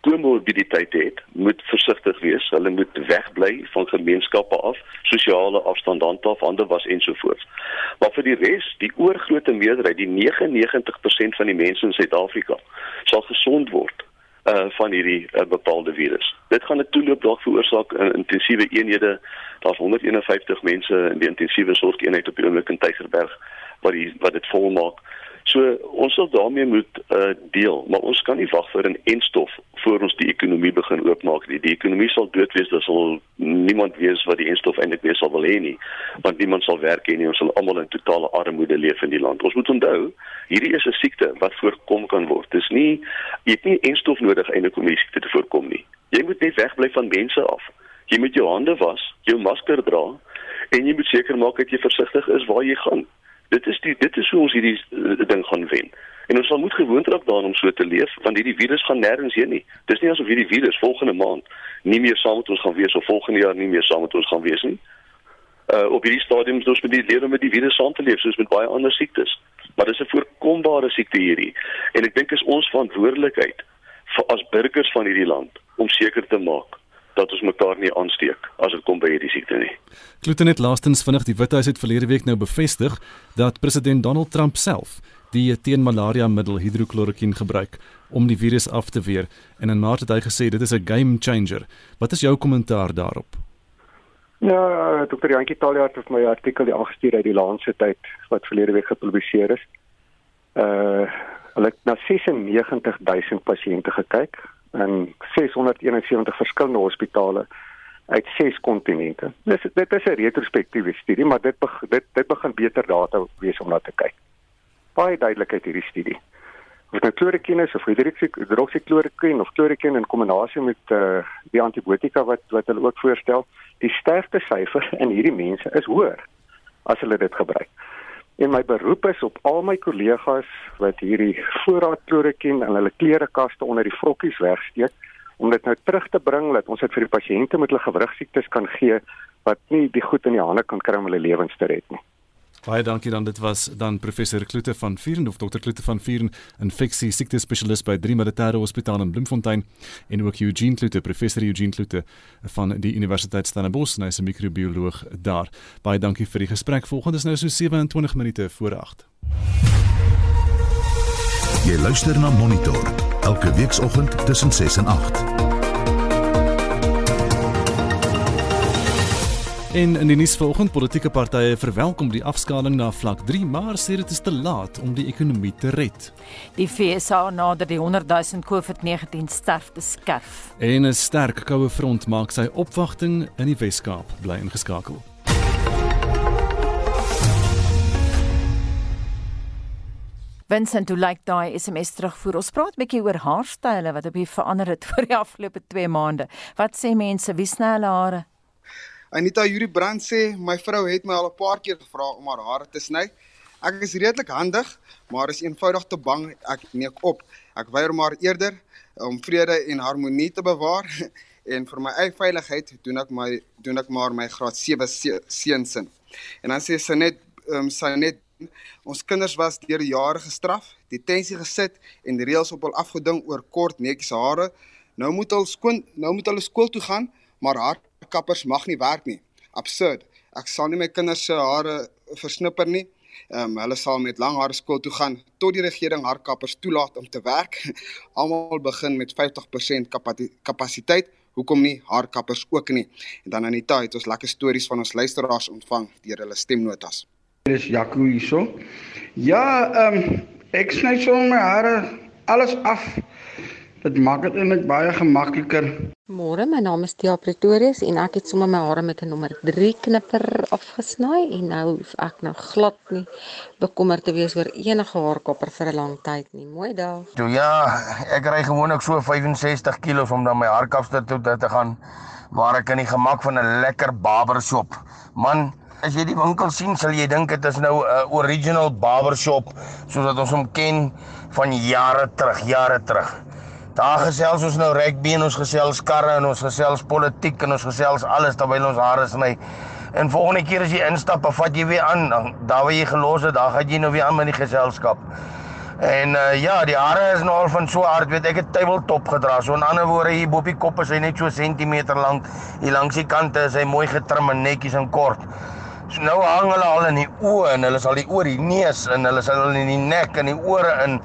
komorbiditeit het, moet versigtig wees. Hulle moet wegbly van gemeenskappe af, sosiale afstand handhaaf, hande was ensovoorts. Maar vir die res, die oorgrootste meerderheid, die 99% van die mense in Suid-Afrika sal gesond word uh van hierdie uh, bepaalde virus. Dit gaan 'n toeloop dalk veroorsaak in intensiewe eenhede. Daar's 151 mense in die intensiewe sorgeenheid op die oomblik in Tygerberg wat die wat dit volmaak. So ons sal daarmee moet uh, deel, maar ons kan nie wag vir 'n enstof voor ons die ekonomie begin oopmaak nie. Die ekonomie sal dood wees, daar sal niemand wees wat die enstof eintlik weer sal wil hê nie, want niemand sal werk hê nie. Ons sal almal in totale armoede leef in die land. Ons moet onthou, hierdie is 'n siekte wat voorkom kan word. Dis nie jy het nie enstof nodig eintlik om hierdie siekte te voorkom nie. Jy moet net wegbly van mense af. Jy moet jou hande was, jou masker dra en jy moet seker maak dat jy versigtig is waar jy gaan. Dit is die dit is hoe ons hierdie uh, ding gaan wen. En ons sal moet gewoond raak daaraan om so te leef want hierdie virus gaan nêrens heen nie. Dis nie asof hierdie virus volgende maand nie meer saam met ons gaan wees of volgende jaar nie meer saam met ons gaan wees nie. Uh op hierdie stadium is ons met die lewe met die virus saam te leef soos met baie ander siektes. Maar dis 'n voorkombare siekte hierdie. En ek dink is ons verantwoordelikheid vir as burgers van hierdie land om seker te maak dat ons mekaar nie aansteek as dit kom by hierdie siekte nie. Klote net laastens vinnig die Withuis het verlede week nou bevestig dat president Donald Trump self die teen malaria middel hidrokloroquine gebruik om die virus af te weer en in Maart het hy gesê dit is 'n game changer. Wat is jou kommentaar daarop? Ja, Dr. Jantjie Taljaard het my artikel die aangestuur uit die Lancet uit wat verlede week gepubliseer is. Uh hulle het na 96000 pasiënte gekyk in 671 verskillende hospitale uit 6 kontinente. Dis dit is 'n retrospektiewe studie, maar dit beg, dit dit begin beter data wees om na te kyk. Baie duidelikheid hierdie studie. Of nou kloroquine is of hidroksikloroquine of kloroquine in kombinasie met uh, die antibiotika wat wat hulle ook voorstel, die sterftesyfer in hierdie mense is hoër as hulle dit gebruik. En my beroep is op al my kollegas wat hierdie voorraad kloroquine in hulle klerekaste onder die vrokkies wegsteek om dit nou terug te bring dat ons dit vir die pasiënte met hulle gewrigsiektes kan gee wat nie die goed in die hande kan kry om hulle lewens te red nie. Baie dankie dan dit was dan professor Kloete van Vieren of dokter Kloete van Vieren infeksie siekte spesialist by Drie Militaire Hospitaal in Bloemfontein en ook Eugene Kloete professor Eugene Kloete van die Universiteit Stellenbosch en hy's 'n microbioloog daar. Baie dankie vir die gesprek. Volgende is nou so 27 minute voor 8. Jy luister na Monitor elke weekoggend tussen 6 en 8. En in die nuus vanoggend, politieke partye verwelkom die afskaling na vlak 3, maar sê dit is te laat om die ekonomie te red. Die FSA nader die 100 000 COVID-19 sterftes skerf. En 'n sterk koue front maak sy opwagting in die Wes-Kaap, bly ingeskakel. Vincent, hoe lyk daai SMS terugvoer? Ons praat 'n bietjie oor haarstyle wat op hier verander het vir die afgelope 2 maande. Wat sê mense, wie sny hulle hare? Anita Yuri Brand sê my vrou het my al 'n paar keer gevra om haar hare te sny. Ek is redelik handig, maar is eenvoudig te bang ek neek op. Ek weier maar eerder om vrede en harmonie te bewaar en vir my eie veiligheid doen ek my doen ek maar my graad 7 seuns in. En dan sê sy net um, sy net ons kinders was deur jare gestraf, detensie gesit en die reëls op hul afgeding oor kort netjies hare. Nou moet hulle skoon nou moet hulle skool toe gaan, maar haar kappers mag nie werk nie. Absurd. Ek sal nie my kinders se hare versnipper nie. Ehm um, hulle sal met lang hare skool toe gaan tot die regering haar kappers toelaat om te werk. Almal begin met 50% kapasiteit. Hoekom nie haar kappers ook nie? En dan Anita het ons lekker stories van ons luisteraars ontvang deur hulle stemnotas. Dis Jaco hierso. Ja, ehm um, ek sny sommer hare alles af Dit maak dit eintlik baie gemakliker. Môre, my naam is Tia Pretorius en ek het sommer my hare met 'n nommer 3 knipper afgesny en nou hoef ek nou glad nie bekommerd te wees oor enige haarkapper vir 'n lang tyd nie. Mooi dag. Toe ja, ek ry gewoonlik so 65 kg om dan my haarkapster toe te gaan waar ek in die gemak van 'n lekker barbershop. Man, as jy die winkel sien, sal jy dink dit is nou 'n original barbershop soos wat ons hom ken van jare terug, jare terug. Daar gesels ons nou rugby en ons gesels karre en ons gesels politiek en ons gesels alles terwyl ons hare sny. En volgende keer as jy instap, vat jy weer aan. Daar waar jy gelos het, daar gaan jy nou weer aan met die geselskap. En uh, ja, die hare is nou al van so hard, weet ek het tabletop gedra. So in ander woorde, hier bo op die kop is hy net so sentimeter lank. Hier langs die kante is hy mooi getrim en netjies en kort. So nou hang hulle al in die oë en hulle sal die oor die neus en hulle sal in die nek en die ore in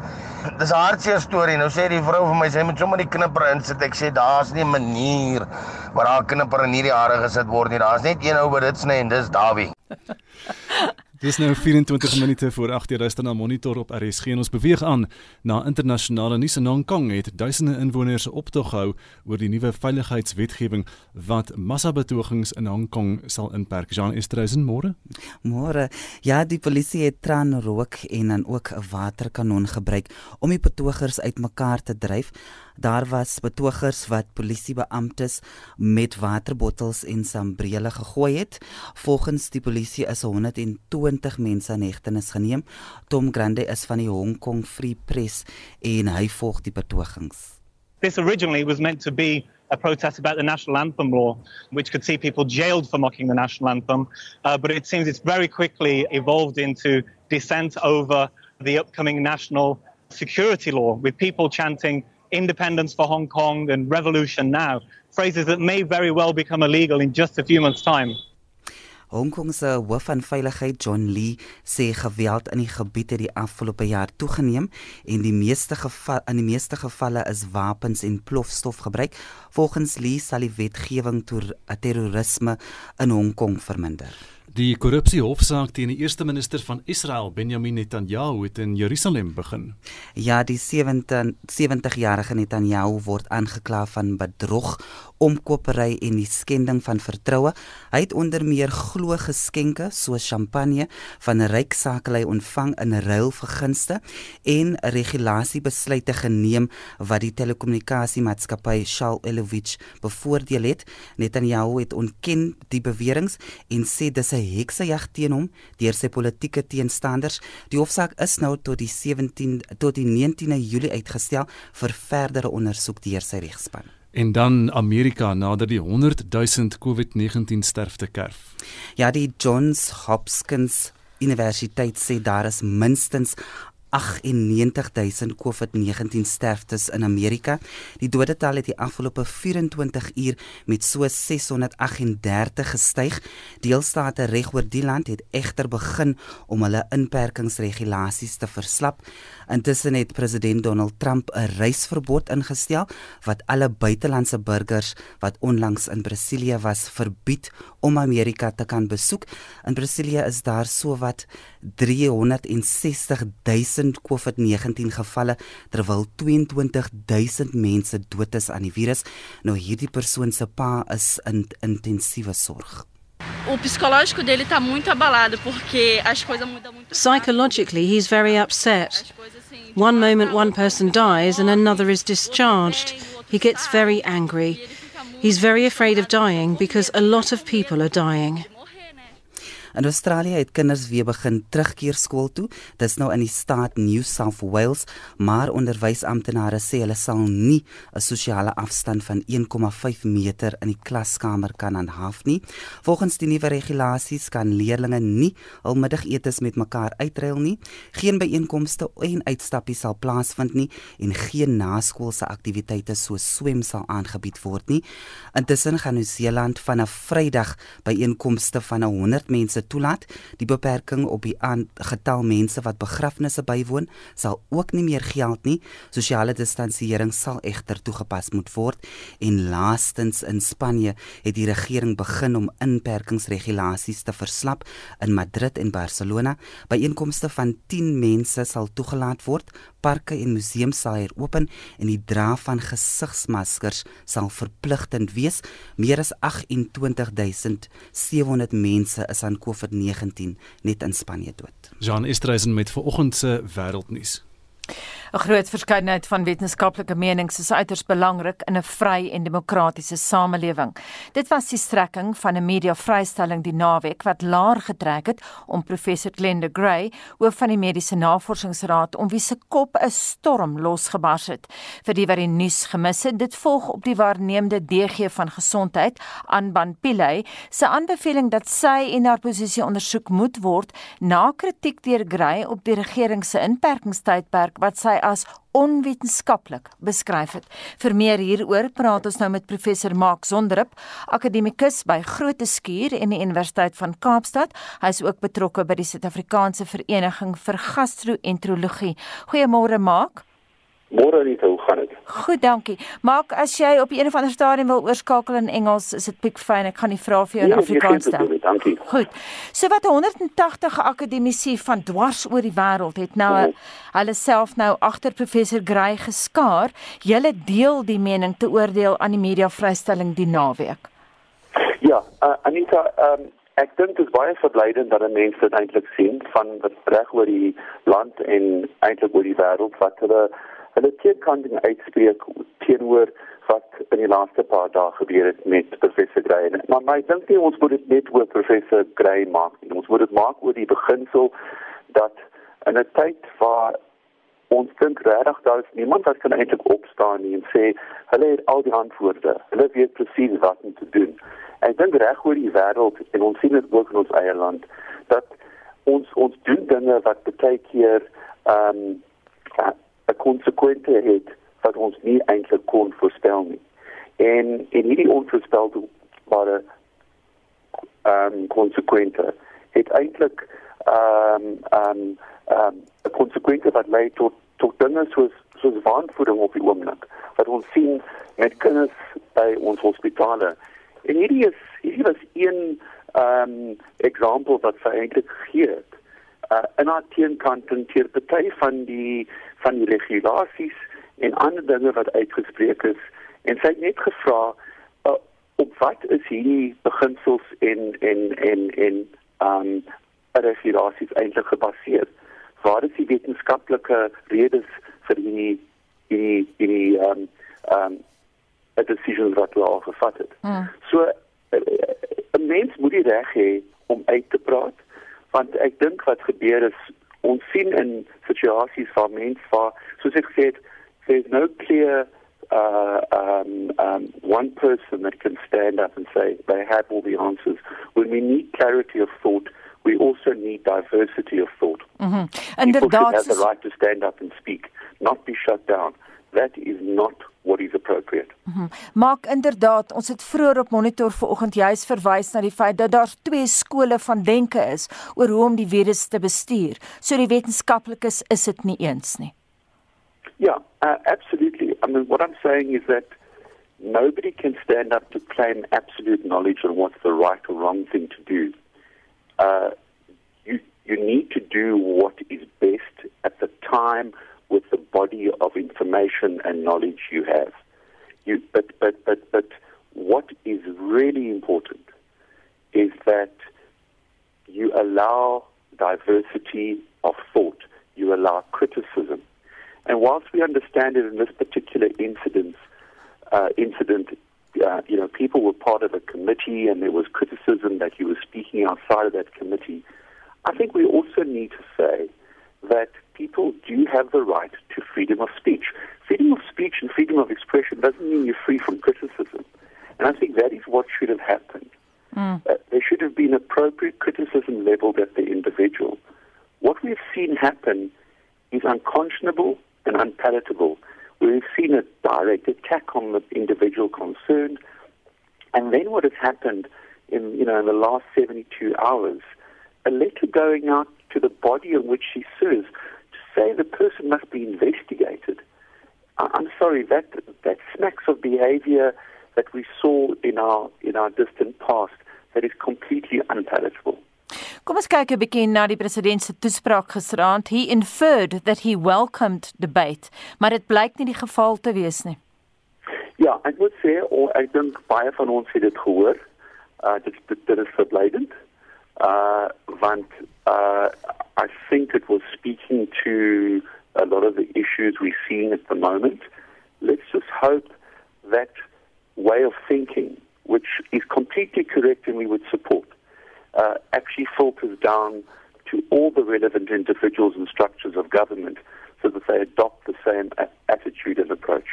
dis 'n hartseer storie. Nou sê die vrou vir my sy moet sommer die knipper insit. Ek sê daar's nie 'n manier waar haar knipper in hierdie hare gesit word nie. Daar's net een ou wat dit sny en dis Dawie. Dis nou 24 minute voor 8:00 luister na Monitor op RSG en ons beweeg aan na internasionale nuus in Hong Kong het duisende inwoners optog gehou oor die nuwe veiligheidswetgewing wat massabetogings in Hong Kong sal inperk. Jean Esterhuizen môre? Môre. Ja, die polisie het traanrook en dan ook 'n waterkanon gebruik om die betogers uitmekaar te dryf. Daar was betogers wat polisiebeamptes met waterbottels en sambrele gegooi het. Volgens die polisie is 120 mense in hegtenis geneem. Tom Grande is van die Hong Kong Free Press en hy volg die betogings. This originally was meant to be a protest about the national anthem law, which could see people jailed for mocking the national anthem. Uh, but it seems it's very quickly evolved into dissent over the upcoming national security law, with people chanting independence for Hong Kong and revolution now, phrases that may very well become illegal in just a few months' time. Hong Kong se hoof van veiligheid John Lee sê geweld in die gebied het die afgelope jaar toegeneem en die meeste geval in die meeste gevalle is wapens en plofstof gebruik. Volgens Lee sal die wetgewing ter terrorisme in Hong Kong verminder. Die korrupsiehofsaak teen die eerste minister van Israel, Benjamin Netanyahu, het in Jerusalem begin. Ja, die 70 70-jarige Netanyahu word aangekla van bedrog, omkopery en die skending van vertroue. Hy het onder meer glo geskenke soos champagne van 'n ryk sakelei ontvang in ruil vir gunste en regulasiebesluite geneem wat die telekommunikasiemaatskappy Shell Elovich bevoordeel het. Netanyahu het ontken die beweringe en sê dis 'n heksejag teen hom deur sy politieke teenstanders. Die hofsaak is nou tot die 17 tot die 19de Julie uitgestel vir verdere ondersoek deur sy regspan. En dan Amerika nader die 100 000 COVID-19 sterfte kerf. Ja, die Johns Hopkins Universiteit sê daar is minstens 98000 COVID-19 sterftes in Amerika. Die dodetal het die afgelope 24 uur met so 638 gestyg. Deelstate reg oor die land het egter begin om hulle inperkingsregulasies te verslap. Intussen het president Donald Trump 'n reisverbod ingestel wat alle buitelandse burgers wat onlangs in Brasilië was verbied om Amerika te kan besoek. In Brasilië is daar sowat 360 000 COVID-19 gevalle terwyl 22 000 mense dood is aan die virus. Nou hierdie persoon se pa is in intensiewe sorg. O psicológico dele tá muito abalado porque as coisas mudam muito. Psychologically, he's very upset. One moment one person dies and another is discharged. He gets very angry. He's very afraid of dying because a lot of people are dying. In Australië het kinders weer begin terugkeer skool toe. Dis nou in die staat New South Wales, maar onderwysamptenare sê hulle sal nie 'n sosiale afstand van 1,5 meter in die klaskamer kan aanhaf nie. Volgens die nuwe regulasies kan leerders nie hul middagetes met mekaar uitruil nie. Geen byeenkomste en uitstappies sal plaasvind nie en geen naskoolse aktiwiteite soos swem sal aangebied word nie. Intussen gaan Nieu-Seeland vanaf Vrydag byeenkomste van 100 mense toelaat. Die beperking op die getal mense wat begrafnisse bywoon sal ook nie meer geld nie. Sosiale distansiering sal egter toegepas moet word en laastens in Spanje het die regering begin om inperkingsregulasies te verslap in Madrid en Barcelona. Byeenkomste van 10 mense sal toegelaat word. Parke en museums sal hier open en die dra van gesigsmaskers sal verpligtend wees. Meer as 28700 mense is aan COVID-19 net in Spanje dood. Jean Estreisen met vanoggend se wêreldnuus. 'n Groot verskeidenheid van wetenskaplike menings is uiters belangrik in 'n vry en demokratiese samelewing. Dit was die strekking van 'n mediavrystelling die naweek wat laer getrek het om professor Glenda Gray, hoof van die Mediese Navorsingsraad, om wie se kop 'n storm losgebars het. Vir die wat die nuus gemis het, dit volg op die waarnemende DG van gesondheid, Anban Pillay, se aanbeveling dat sy en haar posisie ondersoek moet word na kritiek deur Gray op die regering se inperkingstydperk wat sy as onwetenskaplik beskryf het. Vir meer hieroor praat ons nou met professor Mark Sonderup, akademikus by Groote Skuur en die Universiteit van Kaapstad. Hy is ook betrokke by die Suid-Afrikaanse Vereniging vir Gastro-enterologie. Goeiemôre Mark. Môre net hoe gaan dit? Goed, dankie. Maak as jy op een of ander stadium wil oorskakel in Engels, is dit piek fyn. Ek gaan die vrae vir jou in Nee, Afrikaans nee, stel. nee, dankie. Goed. So wat 180 akademici van dwars oor die wêreld het nou Mhm. hulle self nou agter professor Gray geskaar. Julle deel die mening te oordeel aan die mediavrystelling die naweek. Ja, uh, Anita, um, ek dink dit is baie verblydend dat mense dit eintlik sien van reg oor die land en eintlik oor die wêreld wat hulle hulle teenkanting uitspreek teenoor wat in die laaste paar dae gebeur het met professor Gray. En- Maar, ek dink nie ons moet dit net oor professor Gray maak nie. Ons moet dit maak oor die beginsel dat in 'n tyd waar ons dink regtig daar is niemand wat kan eintlik opstaan nie en sê hulle het al die antwoorde. Hulle weet presies wat om te doen. Ek dink reg oor die wêreld en ons sien dit ook in ons eie land dat ons ons doen dinge wat baie keer ehm um, konsekwente het wat ons nie eintlik kon voorspel nie. En en hierdie onvoorspelbare ehm um, konsekwente het eintlik ehm um, ehm um, ehm um, 'n konsekwente wat lei tot tot dinge soos soos waanvoeding op die oomblik wat ons sien met kinders by ons hospitale. En hierdie is hierdie was een ehm um, voorbeeld wat sy eintlik gegee het. Uh, in haar teenkant en teer party van die van die regulasies en ander dinge wat uitgespreek is en sy het net gevra uh, op wat is hierdie beginsels en en en en um, regulasies eintlik gebaseer? Waar is die wetenskaplike redes vir die die die um, um, 'n decision wat hulle al gevat het? Hmm. So eh, eh, 'n mens moet die reg hê om uit te praat want ek dink wat gebeur is ons sien in situasies waar mense waar soos ek gesê het there's no clear uh um um one person that can stand up and say they have all the answers. When we need clarity of thought we also need diversity of thought. Mhm. People should have the right to stand up and speak not be shut down that is not what is appropriate Mhm. Maak inderdaad, ons het vroeër op monitor vanoggend juis verwys na die feit dat daar twee skole van denke is oor hoe om die virus te bestuur. So die wetenskaplikes is dit nie eens nie. Yeah, uh, absolutely. I mean, what I'm saying is that nobody can stand up to claim absolute knowledge on what's the right or wrong thing to do. Uh, you you need to do what is best at the time with the body of information and knowledge you have. You, but but but but what is really important is that you allow diversity of thought. You allow criticism. And whilst we understand it in this particular incident, uh, incident, uh, you know, people were part of a committee and there was criticism that he was speaking outside of that committee. I think we also need to say that people do have the right to freedom of speech. Freedom of speech and freedom of expression doesn't mean you're free from criticism. And I think that is what should have happened. Mm. Uh, there should have been appropriate criticism leveled at the individual. What we've seen happen is unconscionable and unpalatable. We've seen a direct attack on the individual concerned, and then what has happened in you know in the last 72 hours, a letter going out to the body on which she serves say the person must be investigated. I'm sorry that that smacks of behaviour that we saw in our in our distant past that is completely unpalatable. Kom ons kyk 'n bietjie na die president se toespraak gisteraand. He inferred that he welcomed debate, maar dit blyk nie die geval te wees nie. Ja, ek moet sê o, ek dink baie van ons het dit gehoor. Uh dit dit, dit is verblydend. Uh want uh I think it was speaking to a lot of the issues we're seeing at the moment. Let's just hope that way of thinking, which is completely correct and we would support, uh, actually filters down to all the relevant individuals and structures of government so that they adopt the same attitude and approach.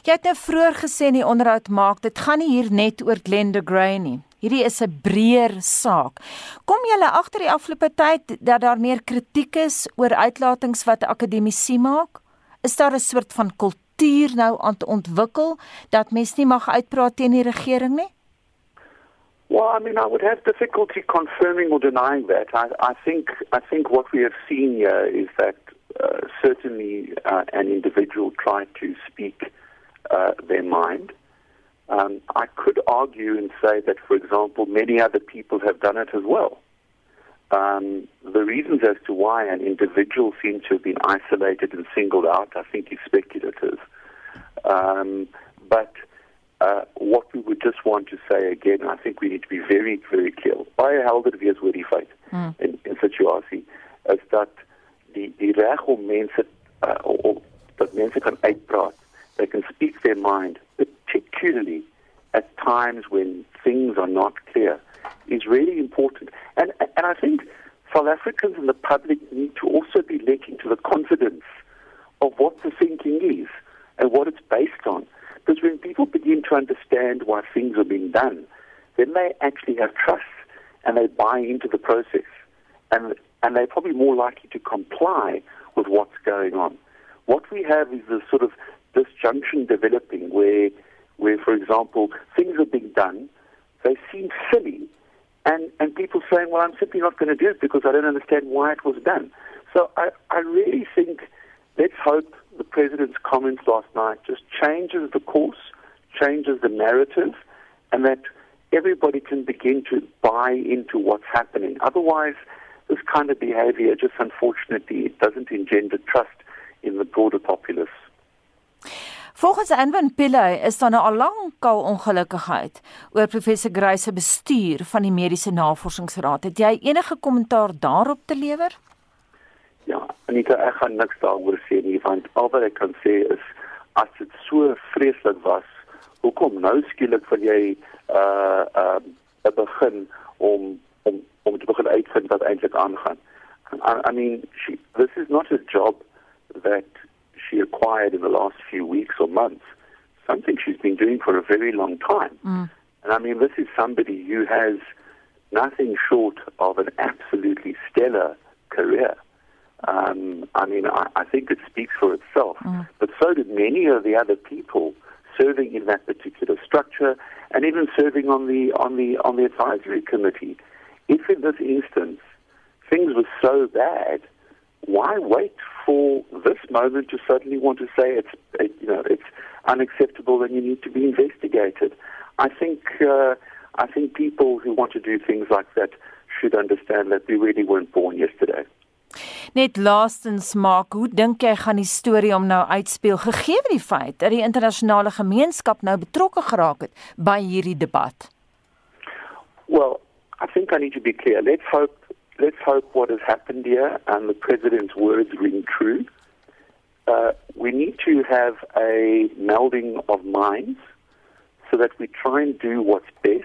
Jy het nou vroeër gesê in die onderhoud maak, dit gaan nie hier net oor Glenda Gray nie. Hierdie is 'n breër saak. Kom julle agter die afgelope tyd dat daar meer kritiek is oor uitlatings wat akademici maak? Is daar 'n soort van kultuur nou aan te ontwikkel dat mens nie mag uitpraat teen die regering nie? Well, I mean, I would have difficulty confirming or denying that. I, I think I think what we have seen here is that uh, certainly uh, an individual tried to speak uh, their mind. Um, I could argue and say that, for example, many other people have done it as well. Um, the reasons as to why an individual seems to have been isolated and singled out, I think, is speculative. Um, but uh, what we would just want to say again, I think we need to be very, very clear. Baie helder wees oor die feit Hmm. in in situasie is dat die die reg om mense uh, om dat mense kan uitpraat. They can speak their mind, particularly at times when things are not clear, is really important. And and I think South Africans and the public need to also be let into the confidence of what the thinking is and what it's based on. Because when people begin to understand why things are being done, then they actually have trust and they buy into the process. And, and they're probably more likely to comply with what's going on. What we have is this sort of disjunction developing where, where for example, things are being done, they seem silly, and, and people saying, well, I'm simply not going to do it because I don't understand why it was done. So I, I really think let's hope the president's comments last night just changes the course, changes the narrative, and that everybody can begin to buy into what's happening. Otherwise, this kind of behavior just unfortunately it doesn't engender trust in the broader populace. Volgens Anwin Pillay is daar nou al lank al ongelukkigheid oor professor Gray se bestuur van die Mediese Navorsingsraad. Het jy enige kommentaar daarop te lewer? Ja, Anita, ek gaan niks daaroor sê nie want al wat ek kan sê is as dit so vreeslik was, hoekom nou skielik wil jy uh uh begin om om om te begin uitvind wat eintlik aangaan? I, I mean, she, this is not a job that she acquired in the last few weeks or months. Something she's been doing for a very long time. Mm. And I mean, this is somebody who has nothing short of an absolutely stellar career. Um, I mean, I, I think it speaks for itself. Mm. But so did many of the other people serving in that particular structure, and even serving on the on the on the advisory committee. If in this instance things were so bad, why wait for this moment to suddenly want to say it's it, you know it's unacceptable and you need to be investigated? I think uh, I think people who want to do things like that should understand that we really weren't born yesterday. Net laastens maak, hoe dink jy gaan die storie om nou uitspeel gegee die feit dat die internasionale gemeenskap nou betrokke geraak het by hierdie debat? Well, I think I need to be clear. Let's hope let's hope what has happened here and the president's words ring true. Uh, we need to have a melding of minds so that we try and do what's best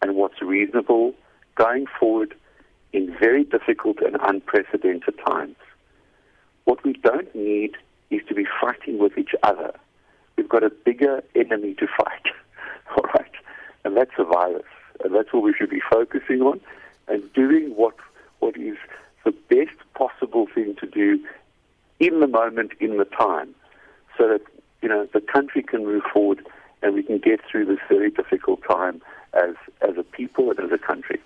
and what's reasonable going forward in very difficult and unprecedented times. What we don't need is to be fighting with each other. We've got a bigger enemy to fight, all right? And that's the virus. And that's what we should be focusing on and doing what what is the best possible thing to do in the moment, in the time, so that you know the country can move forward and we can get through this very difficult time as as a people and as a country.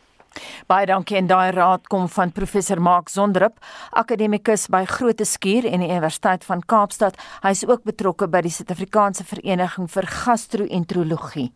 Baie dankie en daai raad kom van professor Mark Sondrup, akademikus by Groote Skuur en die Universiteit van Kaapstad. Hy is ook betrokke by die Suid-Afrikaanse Vereniging vir Gastro-enterologie.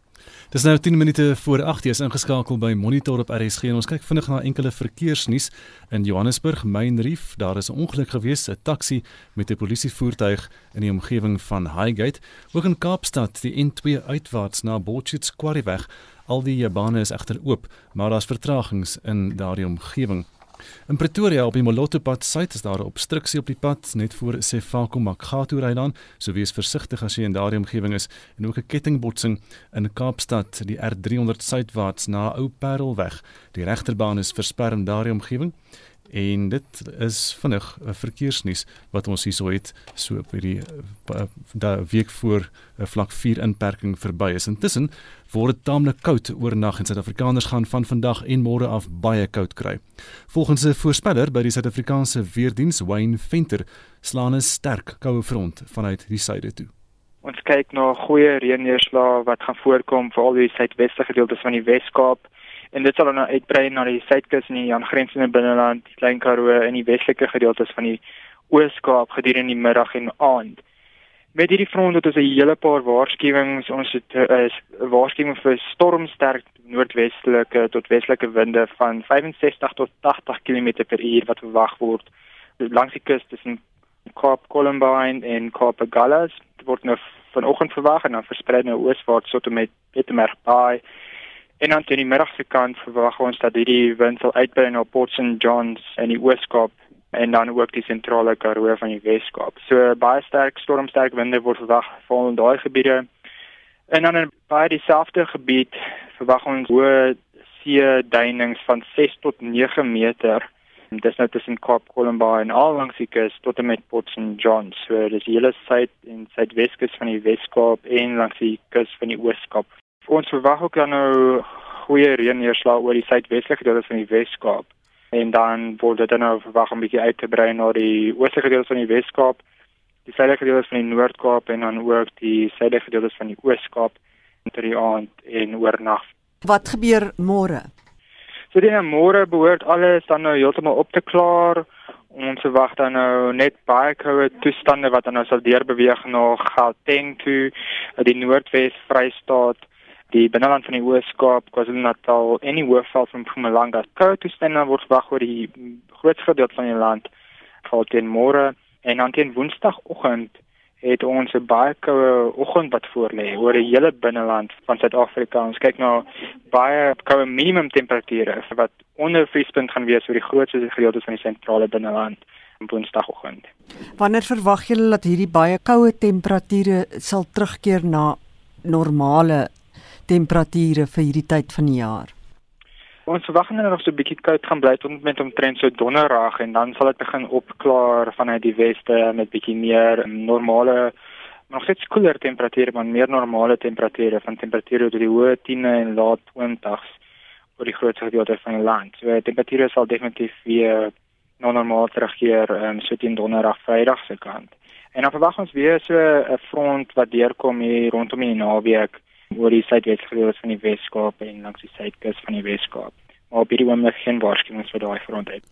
Dis nou 10 minute voor 8:00 is ingeskakel by Monitor op RSG en ons kyk vinnig na enkele verkeersnuus in Johannesburg, Mainreef. Daar is 'n ongeluk gewees, 'n taxi met 'n polisievoertuig in die omgewing van Highgate. Ook in Kaapstad, die N2 uitwaarts na Botchet's Quarryweg. Al die bane is egter oop, maar daar's vertragings in daardie omgewing. In Pretoria op die Moloto pad suid is daar 'n obstruksie op die pad net voor Sefako Makgato ry dan, so wees versigtig as jy in daardie omgewing is en ook 'n kettingbotsing in Kaapstad, die R300 suidwaarts na Ou Parelweg. Die regterbaan is versper in daardie omgewing. En dit is vinnig 'n verkeersnuus wat ons hierso het so by die da week voor 'n vlak 4 inperking verby is. Intussen word dit taamlik koud oornag en Suid-Afrikaners gaan van vandag en môre af baie koud kry. Volgens 'n voorspeller by die Suid-Afrikaanse weerdiens Wayne Venter slaan 'n sterk koue front vanuit die suide toe. Ons kyk na goeie reënneerslae wat gaan voorkom vir al die suidwestelike gedeeltes van die Wes-Kaap en dit sal dan uitbrei na die suidkus en die aangrensende binneland, die Klein Karoo en die westelike gedeeltes van die Oos-Kaap gedurende die middag en aand. Met hierdie front het ons 'n hele paar waarskuwings. Ons het 'n uh, waarskuwing vir stormsterk noordwestelike tot westelike winde van 65 tot 80 km/h wat verwag word langs die kus tussen Kaap Columbine en Kaap Agulhas. Dit word nou vanoggend verwag en dan versprei nou ooswaarts tot en met Pietermaritzburg Bay En dan teen die middagse kant verwag ons dat hierdie wind sal uitbrei na Port St Johns in die Ooskaap en dan ook die sentrale Karoo van die Weskaap. So baie sterk stormsterk winde word verwag val in daai gebiede. En dan in baie dieselfde gebied verwag ons hoë see duinings van 6 tot 9 meter. Dis nou tussen Kaap Columbine en al langs die kus tot en met Port St Johns. So dis die hele suid en suidweskus van die Weskaap en langs die kus van die Ooskaap ons verwag ook dan nou goeie reënneerslae oor die suidwestelike gedeelte van die Wes-Kaap en dan word dit dan nou verwag om bietjie uit te brei na die oostelike gedeelte van die Wes-Kaap, die suidelike gedeelte van die Noord-Kaap en dan ook die suidelike gedeelte van die Oos-Kaap in die aand en oornag. Wat gebeur môre? So die môre behoort alles dan nou heeltemal op te klaar. Ons verwag dan nou net baie koue toestande wat dan nou sal deurbeweeg na Gauteng toe, die Noordwes Vrystaat die binneland van die Oos-Kaap, KwaZulu-Natal en die Hoofveld van Mpumalanga. Koue toestande word verwag oor die grootste gedeelte van die land val teen môre en dan teen Woensdagoggend het ons 'n baie koue oggend wat voorlê oor die hele binneland van Suid-Afrika. Ons kyk na baie koue minimum temperature wat onder vriespunt gaan wees oor die grootste gedeeltes van die sentrale binneland Woensdagoggend. Wanneer verwag julle dat hierdie baie koue temperature sal terugkeer na normale temperature vir hierdie tyd van die jaar? Ons verwag net nog so 'n bietjie koud gaan bly tot met omtrent so donderdag en dan sal dit begin opklaar vanuit die weste met bietjie meer normale nog steeds koeler temperature maar meer normale temperature van temperature tot die hoë 10e en laat 20s oor die grootste gedeelte van die land. So temperature sal definitief weer nou normaal terugkeer um, so teen donderdag Vrydag se kant. En dan verwag ons weer so 'n front wat deurkom hier rondom die naweek oor die suidwes gedeelte van die Weskaap en langs die suidkus van die Weskaap. Maar op hierdie oomblik geen waarskuwings vir daai front uit.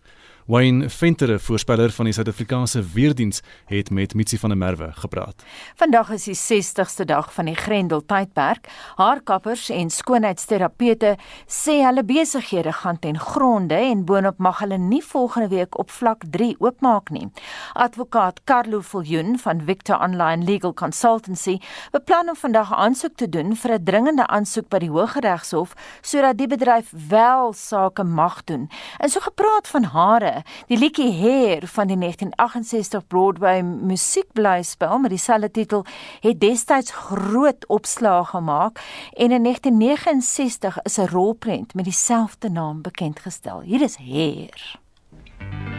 Wayne Venter, voorspeller van die Suid-Afrikaanse Weerdiens, het met Mitsi van der Merwe gepraat. Vandag is die 60ste dag van die Grendel tydperk. Haarkappers en skoonheidsterapeute sê hulle besighede gaan ten gronde en boonop mag hulle nie volgende week op vlak 3 oopmaak nie. Advokaat Carlo Viljoen van Victor Online Legal Consultancy beplan om vandag aansoek te doen vir 'n dringende aansoek by die Hooggeregshof sodat die bedryf wel sake mag doen. En so gepraat van hare. Die liedjie Hair van die 1968 Broadway musiekblyspel met dieselfde titel het destyds groot opslag gemaak en in 1969 is 'n rolprent met dieselfde naam bekend gestel. Hier is Hair.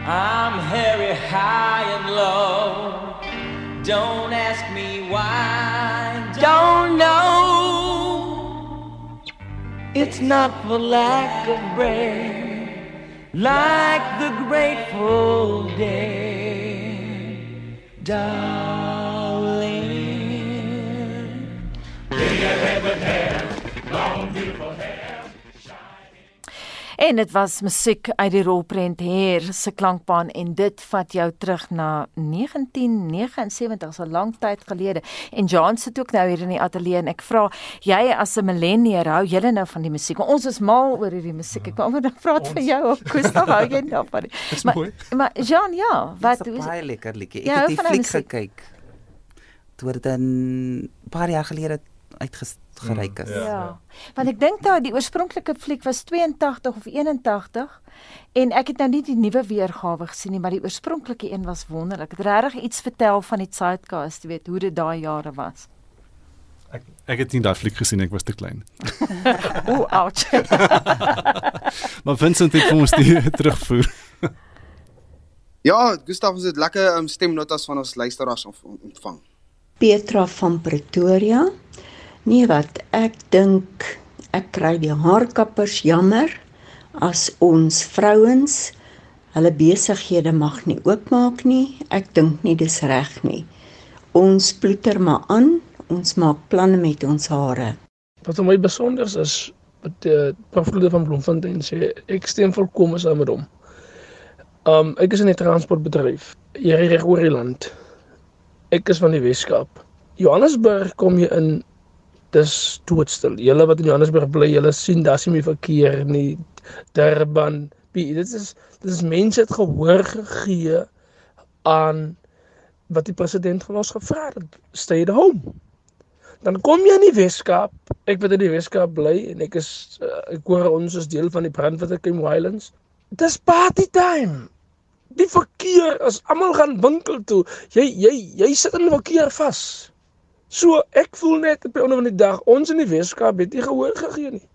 I'm hairy high and low. Don't ask me why. Don't know. It's not for lack of brain, like the Grateful Dead, darling. En dit was musiek uit die rolprent Heer se klankbaan en dit vat jou terug na 1979, so lank tyd gelede. En John sit ook nou hier in die ateljee en ek vra jy as 'n millennial hou jy nou van die musiek? Ons is mal oor hierdie musiek. Ek wou net vra vir jou of Gustav hou jy nou van dit? Maar maar John ja, wat is baie lekker liedjie. Ek ja, het die fliek gekyk. Toe dit 'n paar jaar gelede uitgereik is. Ja. ja. Want ek dink daai die oorspronklike fliek was 82 of 81 en ek het nou nie die nuwe weergawe gesien nie, maar die oorspronklike een was wonderlik. Dit regtig iets vertel van die Zeitgeist, jy weet, hoe dit daai jare was. Ek ek het nie daai fliek gesien, ek was te klein. Ooh, ouch. maar Vincent het ons die terugvoer. ja, Gustav, is dit lekker um, stemnotas van ons luisteraars ontvang. Petra van Pretoria. Nee wat, ek dink ek kry die haarkappers jammer as ons vrouens hulle besighede mag nie oopmaak nie. Ek dink nie dis reg nie. Ons ploeter maar aan, ons maak planne met ons hare. Wat vir my besonder is, wat eh uh, Paflude van Bloemfontein sê, ek stem volkome saam met hom. Um ek is in 'n transportbedryf hier reg oor die land. Ek is van die Weskaap. Johannesburg kom jy in dis doodstil. Julle wat in Johannesburg bly, julle sien daar's nie meer verkeer nie. Durban, dit is dit is mense het gehoor gegee aan wat die president van ons gevra het, stay at home. Dan kom jy in die Weskaap. Ek wat in die Weskaap bly en ek is uh, ek hoor ons is deel van die Brandwater Camp Highlands. Dis party time. Die verkeer as almal gaan winkel toe. Jy jy jy sit in die verkeer vas. So ek voel net op 'n van die dag ons in die Weskaap het nie gehoor gegee nie.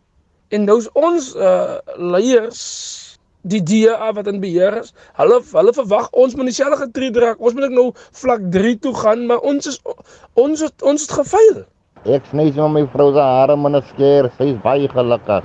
En nou is ons uh leiers die DA wat in beheer is. Hulle hulle verwag ons moet dieselfde getree dra. Ons moet ek nou vlak 3 toe gaan, maar ons is ons het ons het gefaal. Ek sny so my vrou se hare met 'n skeer. Sy is baie gelukkig.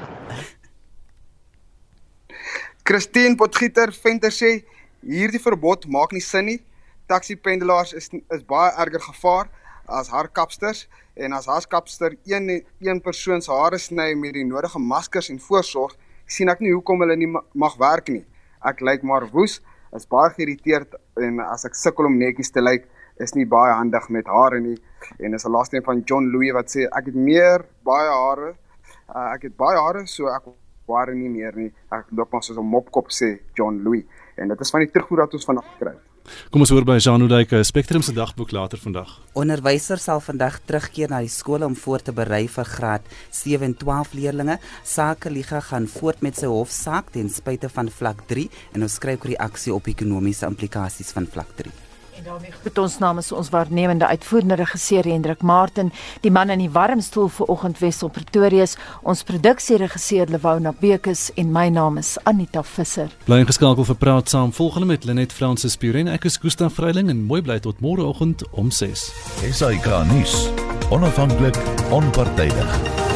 Christine Potgieter venter sê hierdie verbod maak nie sin nie. Taxi pendelaars is is baie erger gevaar as haarkapsters en as haaskapster een een persoon se hare sny met die nodige maskers en voorsorg, sien ek nie hoekom hulle nie mag werk nie. Ek lyk maar woes, is baie geïrriteerd en as ek sukkel om netjies te lyk, is nie baie handig met hare nie. En dis 'n laaste een van John Louis wat sê ek het meer baie hare. Uh, ek het baie hare, so ek ware nie meer nie. Ek loop maar soos 'n mopkop sê John Louis. En dit is van die terugvoer wat ons vanaand gekry het. Kom ons hoor by Jean Oudike, Spectrum se dagboek later vandag. Onderwysers sal vandag terugkeer na die skole om voor te berei vir graad 7 en 12 leerdlinge. Sakeliga gaan voort met sy hofsaak ten spyte van vlak 3 en ons skryf oor die aksie op ekonomiese implikasies van vlak 3. Daarmee groet ons namens ons waarnemende uitvoerende regisseur Hendrik Martin, die man in die warm stoel vir oggend Wessel Pretorius, ons produksieregisseur Lewona Bekes en my naam is Anita Visser. Bly ingeskakel vir praat saam volgende met Lenet Fransis Puren. Ek is Gustaf Vreiling en mooi bly tot môre oggend om 6. SAK nuus. Onafhanklik, onpartydig.